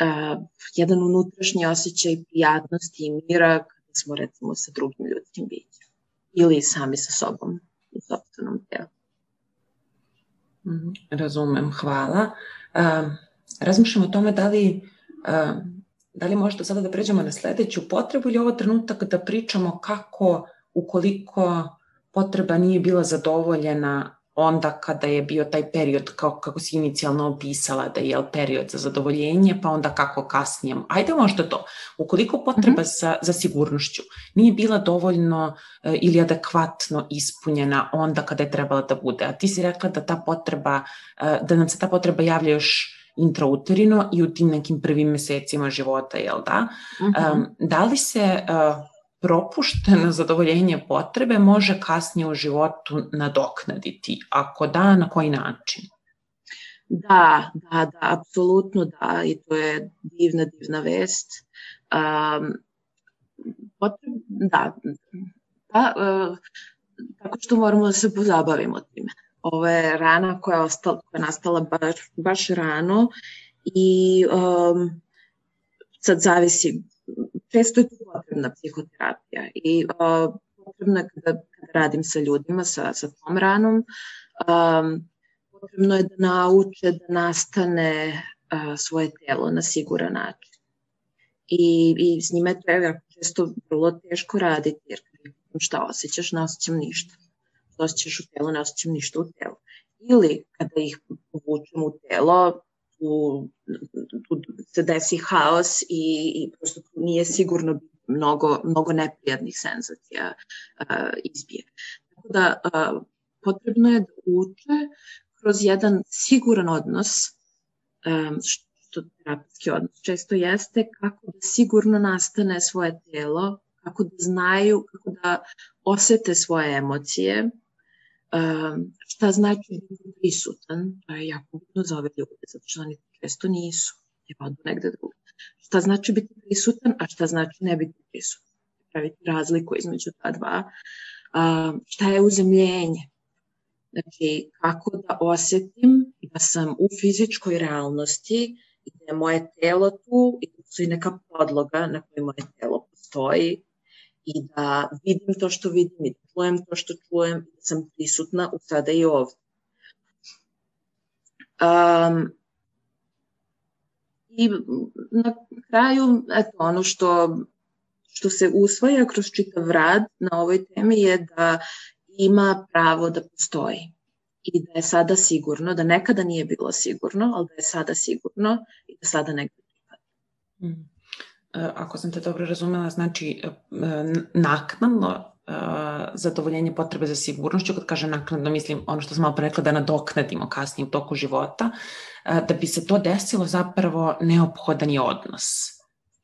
uh, jedan unutrašnji osjećaj prijatnosti i mira kada smo recimo sa drugim ljudskim bićem ili sami sa sobom u sobstvenom telu. Mhm, razumem, hvala. Uh, razmišljam o tome da li, da li možda sada da pređemo na sledeću potrebu ili ovo trenutak da pričamo kako ukoliko potreba nije bila zadovoljena onda kada je bio taj period kao, kako si inicijalno opisala da je period za zadovoljenje, pa onda kako kasnije. Ajde možda to. Ukoliko potreba mm -hmm. za, za sigurnošću nije bila dovoljno e, ili adekvatno ispunjena onda kada je trebala da bude, a ti si rekla da ta potreba, e, da nam se ta potreba javlja još intrauterino i u tim nekim prvim mesecima života, jel da? Mm -hmm. um, da li se uh, propušteno zadovoljenje potrebe može kasnije u životu nadoknaditi? Ako da, na koji način? Da, da, da, apsolutno da i to je divna, divna vest. Um, potreb, da, da uh, tako što moramo da se pozabavimo time. Ovo je rana koja je, ostala, koja je nastala baš, baš rano i um, sad zavisi često je tu potrebna psihoterapija i uh, potrebno je kada, kada radim sa ljudima sa, sa tom ranom, um, potrebno je da nauče da nastane uh, svoje telo na siguran način. I, i s njime to je često vrlo teško raditi, jer šta osjećaš, ne osjećam ništa. Šta osjećaš u telu, ne osjećam ništa u telu. Ili kada ih povučem u telo, tu, tu se desi haos i, i prosto nije sigurno mnogo, mnogo neprijatnih senzacija uh, izbije. Tako da uh, potrebno je da uče kroz jedan siguran odnos, um, što terapijski odnos često jeste, kako da sigurno nastane svoje telo, kako da znaju, kako da osete svoje emocije, um, šta znači biti prisutan, to je jako bitno za ove ljude, zato što oni često nisu, je odu negde drugo. Šta znači biti prisutan, a šta znači ne biti prisutan. Praviti razliku između ta dva. Um, šta je uzemljenje? Znači, kako da osetim da sam u fizičkoj realnosti i da je moje telo tu i da postoji neka podloga na kojoj moje telo postoji i da vidim to što vidim i da čujem to što čujem i da sam prisutna u sada i ovde. Um, I na kraju, eto, ono što, što se usvaja kroz čitav rad na ovoj temi je da ima pravo da postoji i da je sada sigurno, da nekada nije bilo sigurno, ali da je sada sigurno i da sada negde pripada. Mm. E, ako sam te dobro razumela, znači e, naknadno e, zadovoljenje potrebe za sigurnošću, kad kažem naknadno mislim ono što sam malo rekla da nadoknadimo kasnije u toku života, da bi se to desilo zapravo neophodan je odnos.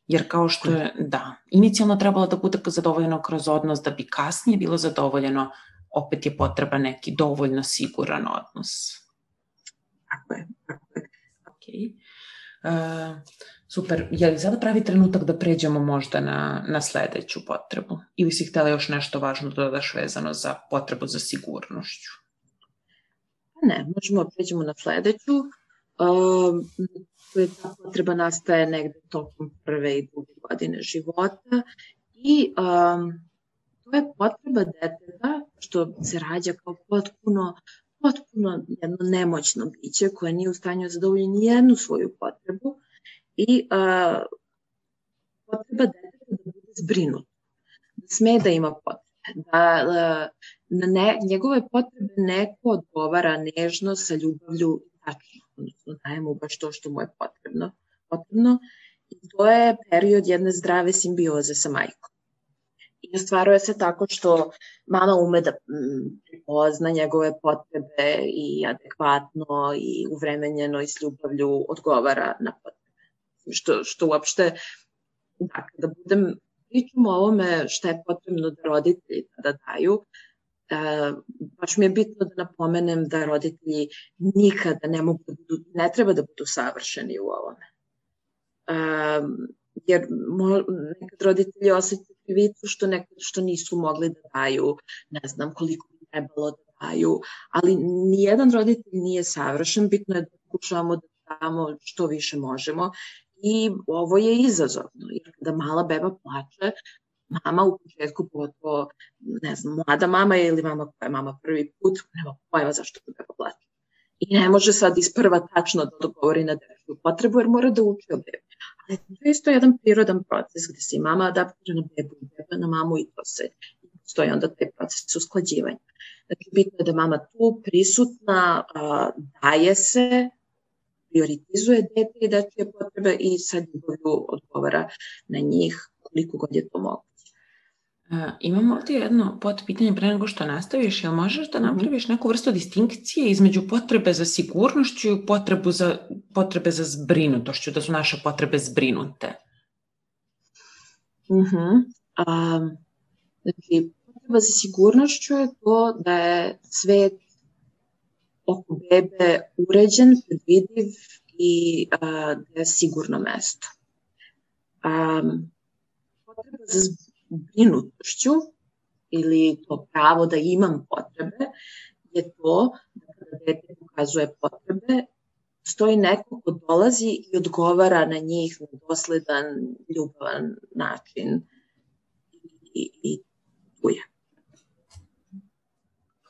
Jer kao što je, da, inicijalno trebalo da bude zadovoljeno kroz odnos, da bi kasnije bilo zadovoljeno, opet je potreba neki dovoljno siguran odnos. Tako je, tako je. Okay. Uh, super, je li sada pravi trenutak da pređemo možda na, na sledeću potrebu? Ili si htela još nešto važno da dodaš vezano za potrebu za sigurnošću? Ne, možemo da pređemo na sledeću. Um, ta potreba nastaje negde tokom prve i druge godine života i um, to je potreba deteta što se rađa kao potpuno potpuno jedno nemoćno biće koje nije u stanju da zadovolji ni jednu svoju potrebu i uh, potreba deteta da bude zbrinut, da sme da ima potrebe, da uh, na ne, njegove potrebe neko odgovara nežno sa ljubavlju i tačno, odnosno daje mu baš to što mu je potrebno. potrebno I to je period jedne zdrave simbioze sa majkom. I ostvaruje se tako što mama ume da pozna njegove potrebe i adekvatno i uvremenjeno i s ljubavlju odgovara na potrebe. Što, što uopšte da, kada budem pričamo o ovome šta je potrebno da roditelji da daju, e, baš mi je bitno da napomenem da roditelji nikada ne mogu da budu, ne treba da budu savršeni u ovome. E, jer mo, nekad roditelji osjećaju krivicu što, nekad, što nisu mogli da daju, ne znam koliko bi trebalo da daju, ali nijedan roditelj nije savršen, bitno je da pokušavamo da damo što više možemo i ovo je izazovno, jer kada mala beba plače, mama u početku pogotovo, ne znam, mlada mama ili mama koja je mama prvi put, nema pojma zašto beba plače. I ne može sad iz prva tačno da odgovori na dečju potrebu, jer mora da uči o bebi. To je isto jedan prirodan proces gde se i mama adaptira na bebu i beba na mamu i to se stoji onda taj proces usklađivanja. Znači, bitno je da mama tu prisutna, daje se, prioritizuje dete i dečije potrebe i sad ljubavlju odgovara na njih koliko god je to moguće. Uh, imam ovdje jedno pod pitanje pre nego što nastaviš, jel možeš da mhm. napraviš neku vrstu distinkcije između potrebe za sigurnošću i potrebu za, potrebe za zbrinutošću, da su naše potrebe zbrinute? Uh -huh. um, znači, potreba za sigurnošću je to da je svet oko bebe uređen, predvidiv i a, da je sigurno mesto. Um, potreba za zbrinutošću ili to pravo da imam potrebe je to da kada dete pokazuje potrebe, stoji neko ko dolazi i odgovara na njih na dosledan, ljubavan način i, i tu je.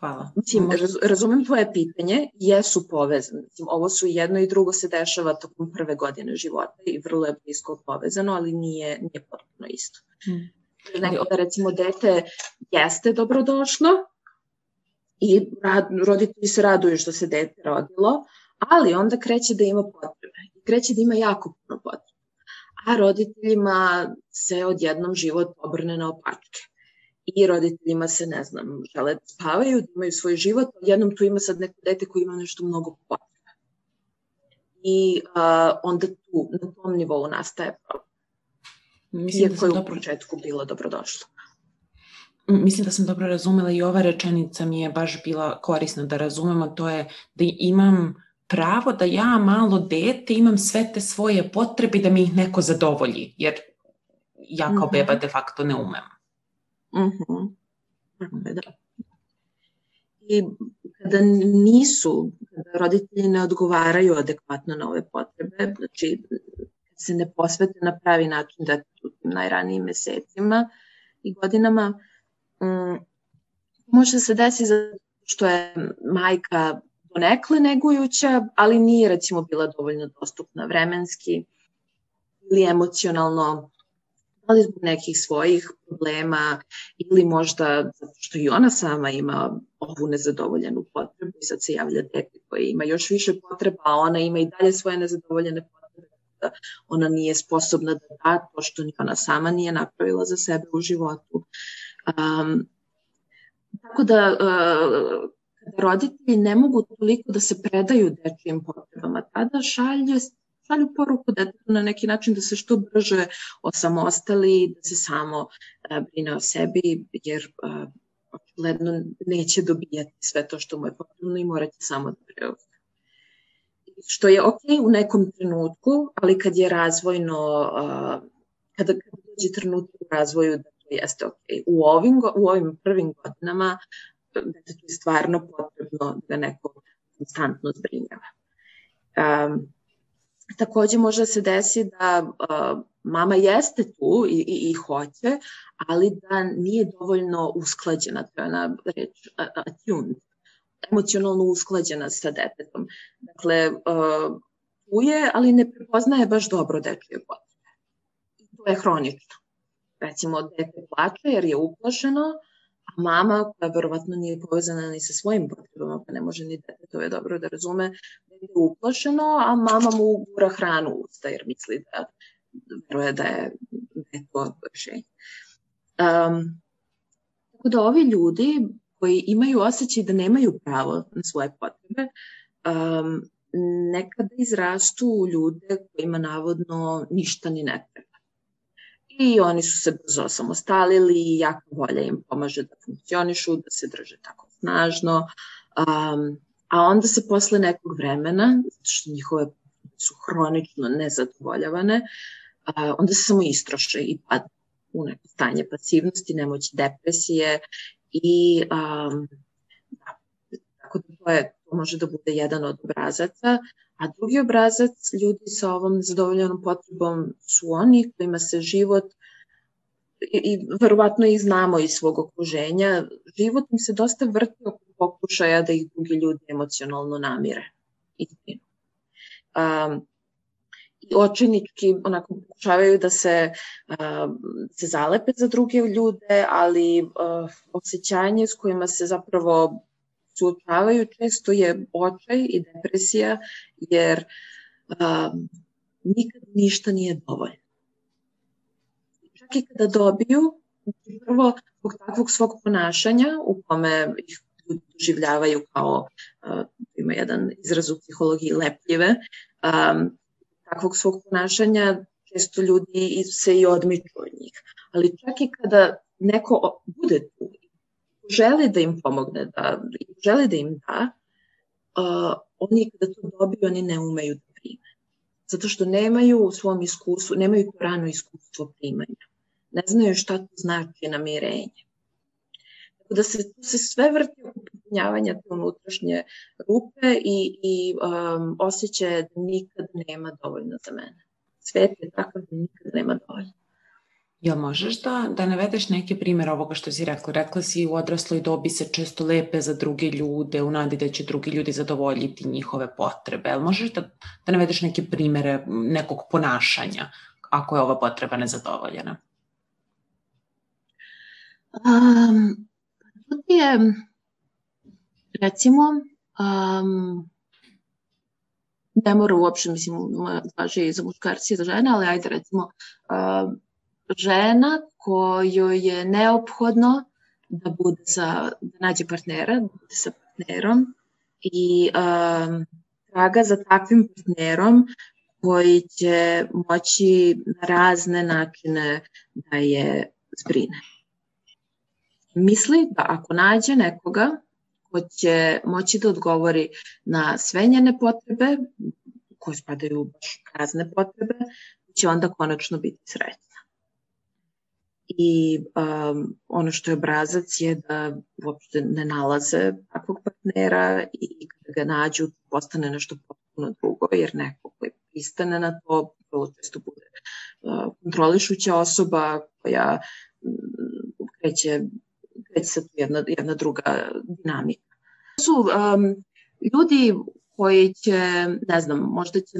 Hvala. Mislim, raz, razumem tvoje pitanje, jesu povezane. Mislim, ovo su jedno i drugo se dešava tokom prve godine života i vrlo je blisko povezano, ali nije, nije potpuno isto. Hmm. Neko da recimo dete jeste dobrodošlo i rad, roditelji se raduju što se dete rodilo, ali onda kreće da ima potrebe. Kreće da ima jako puno potrebe. A roditeljima se odjednom život obrne na opačke i roditeljima se, ne znam, žele da spavaju, da imaju svoj život, jednom tu ima sad neko dete koji ima nešto mnogo potrebe. I uh, onda tu, na tom nivou nastaje problem. Mislim da Iako da je u dobro... početku bilo dobrodošlo. Mislim da sam dobro razumela i ova rečenica mi je baš bila korisna da razumemo, to je da imam pravo da ja malo dete imam sve te svoje potrebe da mi ih neko zadovolji, jer ja kao mm -hmm. beba de facto ne umem. Mhm. Da. I kada nisu, kada roditelji ne odgovaraju adekvatno na ove potrebe, znači se ne posvete na pravi način da u tim najranijim mesecima i godinama, um, može se desiti zato što je majka donekle negujuća, ali nije recimo bila dovoljno dostupna vremenski ili emocionalno ali zbog nekih svojih problema ili možda zato što i ona sama ima ovu nezadovoljenu potrebu i sad se javlja dete koje ima još više potreba, a ona ima i dalje svoje nezadovoljene potrebe, da ona nije sposobna da da to što ni ona sama nije napravila za sebe u životu. Um, tako da uh, roditelji ne mogu toliko da se predaju dečijim potrebama, tada šalje šalju poruku da na neki način da se što brže osamostali, da se samo a, brine o sebi, jer a, očigledno neće dobijati sve to što mu je potrebno i morat će samo da. Što je ok u nekom trenutku, ali kad je razvojno, kada, kada dođe trenutak u razvoju da to jeste ok. U ovim, u ovim prvim godinama da je stvarno potrebno da neko konstantno zbrinjava. Um, takođe može se desi da uh, mama jeste tu i, i, i hoće, ali da nije dovoljno usklađena, to je ona reč attuned, emocionalno usklađena sa detetom. Dakle, uh, tu je, ali ne prepoznaje baš dobro dečije potrebe. I to je hronično. Recimo, dete plače jer je uplašeno, a mama, koja verovatno nije povezana ni sa svojim potrebama, pa ne može ni dete, to je dobro da razume, bude uplašeno, a mama mu gura hranu u usta jer misli da veruje da je, da je to. Um, tako da ovi ljudi koji imaju osjećaj da nemaju pravo na svoje potrebe, um, nekada izrastu u ljude kojima navodno ništa ni ne treba. i oni su se brzo samostalili i jako volja im pomaže da funkcionišu, da se drže tako snažno. Um, a onda se posle nekog vremena, zato što njihove su hronično nezadovoljavane, uh, onda se samo istroše i padne u neko stanje pasivnosti, nemoći depresije i um, tako da to, je, to može da bude jedan od obrazaca, a drugi obrazac ljudi sa ovom zadovoljenom potrebom su oni kojima se život i, i verovatno ih znamo iz svog okruženja, život im se dosta vrti oko pokušaja da ih drugi ljudi emocionalno namire. Istinu. Um, i očajnički onako pokušavaju da se, uh, se zalepe za druge ljude, ali uh, osjećanje s kojima se zapravo suočavaju često je očaj i depresija, jer uh, nikad ništa nije dovoljno. Čak i kada dobiju, prvo zbog takvog svog ponašanja u kome ih doživljavaju kao, uh, ima jedan izraz u psihologiji lepljive, um, takvog svog ponašanja često ljudi se i odmiču od njih. Ali čak i kada neko bude tu, želi da im pomogne, da želi da im da, uh, oni kada to dobiju, oni ne umeju da prime. Zato što nemaju u svom iskustvu, nemaju to rano iskustvo primanja. Ne znaju šta to znači namirenje. Tako da se, se sve vrti oko popunjavanja te unutrašnje rupe i, i um, osjećaje da nikad nema dovoljno za mene. Svet je takav da nikad nema dovoljno. Jel možeš da, da navedeš neke primere ovoga što si rekla? Rekla si u odrasloj dobi se često lepe za druge ljude, u nadi da će drugi ljudi zadovoljiti njihove potrebe. Jel možeš da, da navedeš neke primere nekog ponašanja ako je ova potreba nezadovoljena? Um, je, recimo, um, ne mora uopšte, mislim, važe i za muškarci i za žene, ali ajde recimo, um, žena kojoj je neophodno da bude sa, da nađe partnera, da bude sa partnerom i um, traga za takvim partnerom koji će moći na razne načine da je zbrine. Misli da ako nađe nekoga ko će moći da odgovori na sve njene potrebe, koje spadaju baš razne potrebe, će onda konačno biti srećna i um, ono što je obrazac je da uopšte ne nalaze takvog partnera i kada ga nađu postane nešto potpuno drugo jer neko koji pristane na to vrlo često bude uh, kontrolišuća osoba koja um, kreće, kreće se jedna, jedna druga dinamika. Su um, ljudi koji će, ne znam, možda će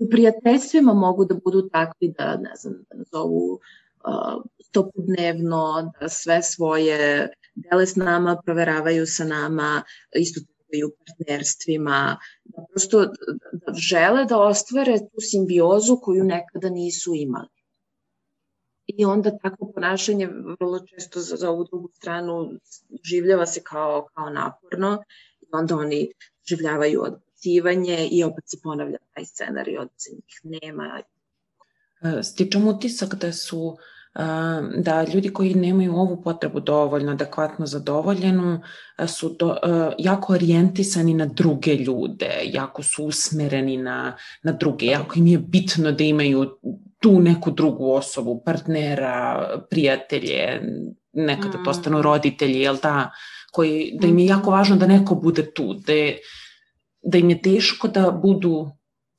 u prijateljstvima mogu da budu takvi da, ne znam, da nazovu stopodnevno, da sve svoje dele s nama proveravaju sa nama, isto i u partnerstvima, da prosto da žele da ostvare tu simbiozu koju nekada nisu imali. I onda takvo ponašanje vrlo često za, za ovu drugu stranu življava se kao, kao naporno i onda oni življavaju odbacivanje i opet se ponavlja taj scenarij od se njih nema. Stičem utisak da su uh, da ljudi koji nemaju ovu potrebu dovoljno adekvatno zadovoljenu su do, jako orijentisani na druge ljude, jako su usmereni na, na druge, jako im je bitno da imaju tu neku drugu osobu, partnera, prijatelje, nekada mm. postanu roditelji, jel da, koji, da im je jako važno da neko bude tu, da, je, da im je teško da budu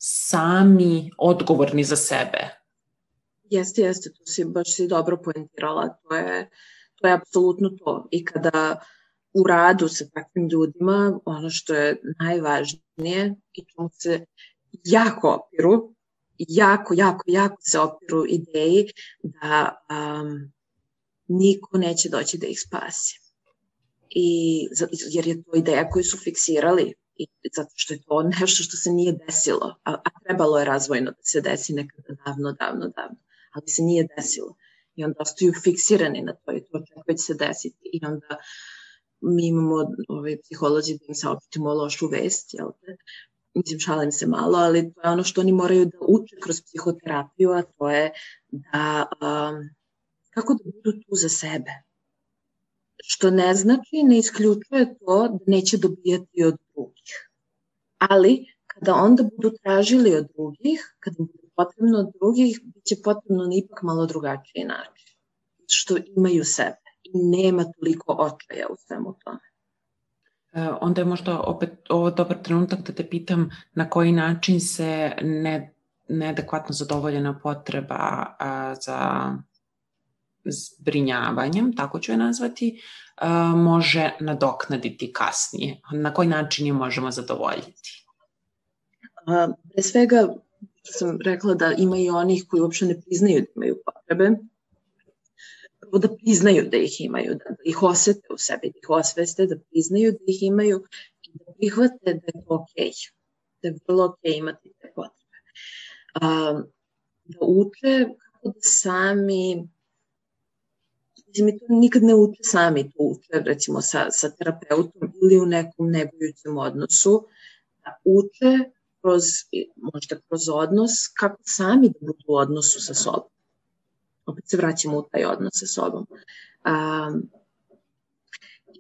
sami odgovorni za sebe, Jeste, jeste, to si baš si dobro poentirala, to je, to je apsolutno to. I kada u radu sa takvim ljudima, ono što je najvažnije i čemu se jako opiru, jako, jako, jako se opiru ideji da um, niko neće doći da ih spasi. I, jer je to ideja koju su fiksirali i zato što je to nešto što se nije desilo, a, a trebalo je razvojno da se desi nekada davno, davno, davno ali se nije desilo. I onda ostaju fiksirani na to i to očekuje se desiti. I onda mi imamo ovaj, psiholozi da im saopštimo lošu vest, jel te? Mislim šalim se malo, ali to je ono što oni moraju da uče kroz psihoterapiju, a to je da um, kako da budu tu za sebe. Što ne znači, ne isključuje to da neće dobijati od drugih. Ali kada onda budu tražili od drugih, kada budu potrebno od drugih, bit će potrebno na ipak malo drugačiji način. Što imaju sebe i nema toliko očaja u svemu tome. E, onda je možda opet ovo dobar trenutak da te pitam na koji način se ne, neadekvatno zadovoljena potreba a, za zbrinjavanjem, tako ću je nazvati, a, može nadoknaditi kasnije. Na koji način je možemo zadovoljiti? A, pre svega, sam rekla da ima i onih koji uopšte ne priznaju da imaju potrebe, prvo da priznaju da ih imaju, da ih osete u sebi, da ih osveste, da priznaju da ih imaju i da prihvate da je to okej, okay, da je vrlo okej okay imati te potrebe. Da uče kako da sami mislim, mi to nikad ne uče sami, to uče recimo sa, sa terapeutom ili u nekom negujućem odnosu, da uče kroz, možda kroz odnos, kako sami da budu u odnosu sa sobom opet se vraćamo u taj odnos sa sobom. Um,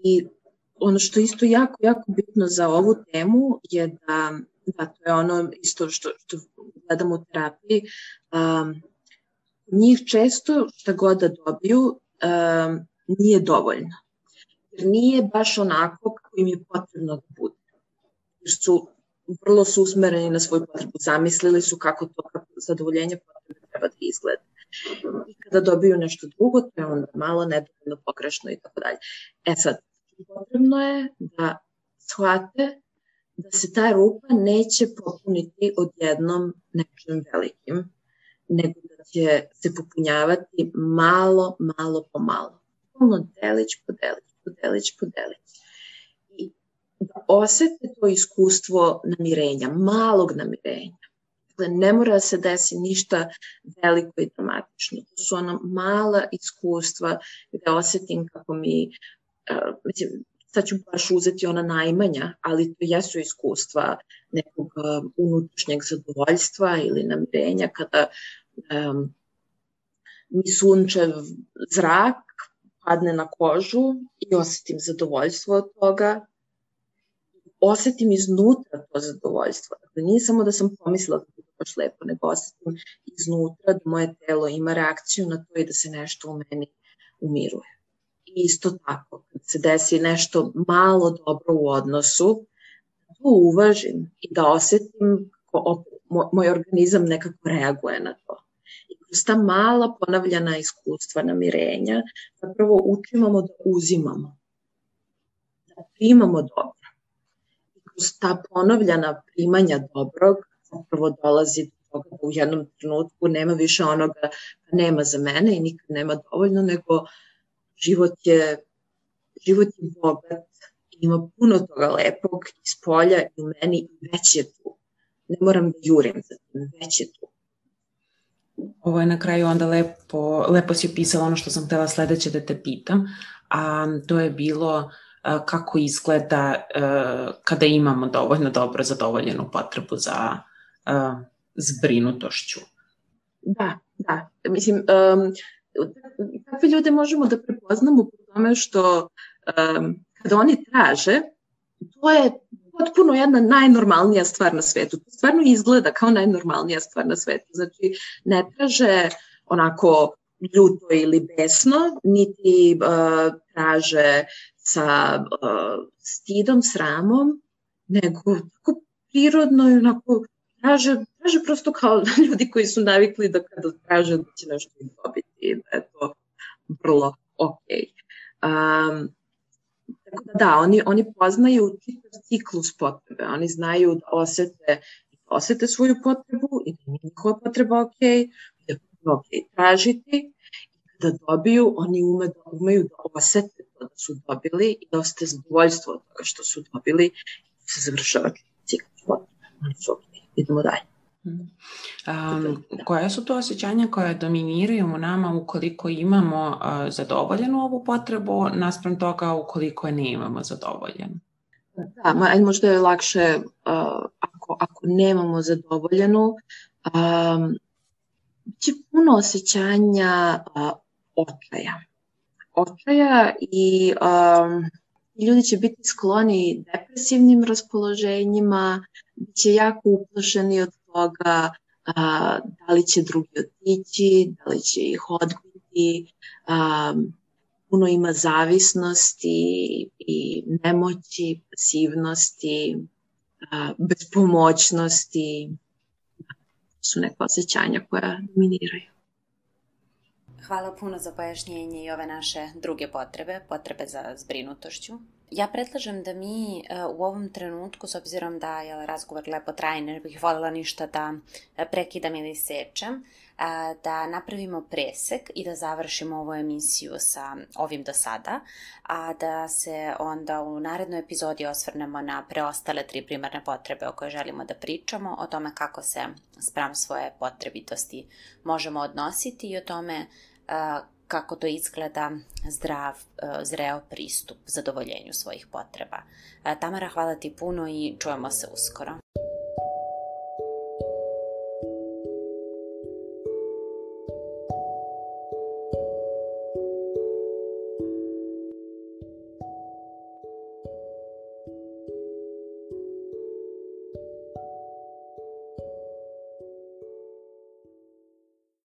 I ono što je isto jako, jako bitno za ovu temu je da, da to je ono isto što, što gledamo u terapiji, um, njih često šta god da dobiju um, nije dovoljno. Jer nije baš onako kako im je potrebno da bude. Jer su vrlo su usmereni na svoju potrebu. Zamislili su kako to kako zadovoljenje potrebe treba da izgleda i kada dobiju nešto drugo, to je onda malo nedovoljno pogrešno i tako dalje. E sad, potrebno je da shvate da se ta rupa neće popuniti odjednom nečim velikim, nego da će se popunjavati malo, malo po malo. Puno delić po delić, po delić po delić. I da osete to iskustvo namirenja, malog namirenja Dakle, ne mora se desi ništa veliko i dramatično. To su ona mala iskustva gde osetim kako mi, uh, mislim, sad ću baš uzeti ona najmanja, ali to jesu iskustva nekog uh, unutrašnjeg zadovoljstva ili namirenja kada um, mi sunčev zrak padne na kožu i osetim zadovoljstvo od toga osetim iznutra to zadovoljstvo. Dakle, nije samo da sam pomislila da je baš lepo, nego osetim iznutra da moje telo ima reakciju na to i da se nešto u meni umiruje. I isto tako, kad se desi nešto malo dobro u odnosu, da to uvažim i da osetim kako opet moj organizam nekako reaguje na to. I kroz ta mala ponavljana iskustva namirenja zapravo učimo da uzimamo, da primamo dobro kroz ta ponovljena primanja dobrog zapravo dolazi do toga da u jednom trenutku nema više onoga da nema za mene i nikad nema dovoljno, nego život je, život je bogat, ima puno toga lepog iz polja i u meni i već je tu. Ne moram da jurim za tim, već je tu. Ovo je na kraju onda lepo, lepo si opisala ono što sam htela sledeće da te pitam, a to je bilo kako izgleda kada imamo dovoljno dobro zadovoljenu potrebu za zbrinutošću. Da, da. Mislim, um, takve ljude možemo da prepoznamo po tome što um, kada oni traže, to je potpuno jedna najnormalnija stvar na svetu. To stvarno izgleda kao najnormalnija stvar na svetu. Znači, ne traže onako ljuto ili besno, niti uh, traže sa uh, stidom, sramom, nego tako prirodno i onako traže, traže prosto kao ljudi koji su navikli da kada traže da će nešto dobiti, da je to vrlo okej. Um, tako da da, oni, oni poznaju ciklus potrebe, oni znaju da osete, da osete svoju potrebu i da je njihova potreba okej, da je okej tražiti da dobiju, oni ume da, umeju da osete to da su dobili i da osete zadovoljstvo od toga što su dobili i da se završava ciklus ok, idemo dalje. Um, koja su to osjećanja koja dominiraju u nama ukoliko imamo uh, zadovoljenu ovu potrebu naspram toga ukoliko je ne imamo zadovoljenu? Da, ma, možda je lakše uh, ako, ako nemamo zadovoljenu, um, će puno osjećanja uh, očaja. Očaja i um, ljudi će biti skloni depresivnim raspoloženjima, bit će jako uplašeni od toga a, da li će drugi otići, da li će ih odbiti, a, puno ima zavisnosti i nemoći, pasivnosti, a, bezpomoćnosti, su neka osjećanja koja dominiraju. Hvala puno za pojašnjenje i ove naše druge potrebe, potrebe za zbrinutošću. Ja predlažem da mi uh, u ovom trenutku, s obzirom da je razgovor lepo traje, ne bih voljela ništa da e, prekidam ili sečem, uh, da napravimo presek i da završimo ovu emisiju sa ovim do sada, a da se onda u narednoj epizodi osvrnemo na preostale tri primarne potrebe o koje želimo da pričamo, o tome kako se spram svoje potrebitosti možemo odnositi i o tome kako to izgleda zdrav, zreo pristup zadovoljenju svojih potreba. Tamara, hvala ti puno i čujemo se uskoro.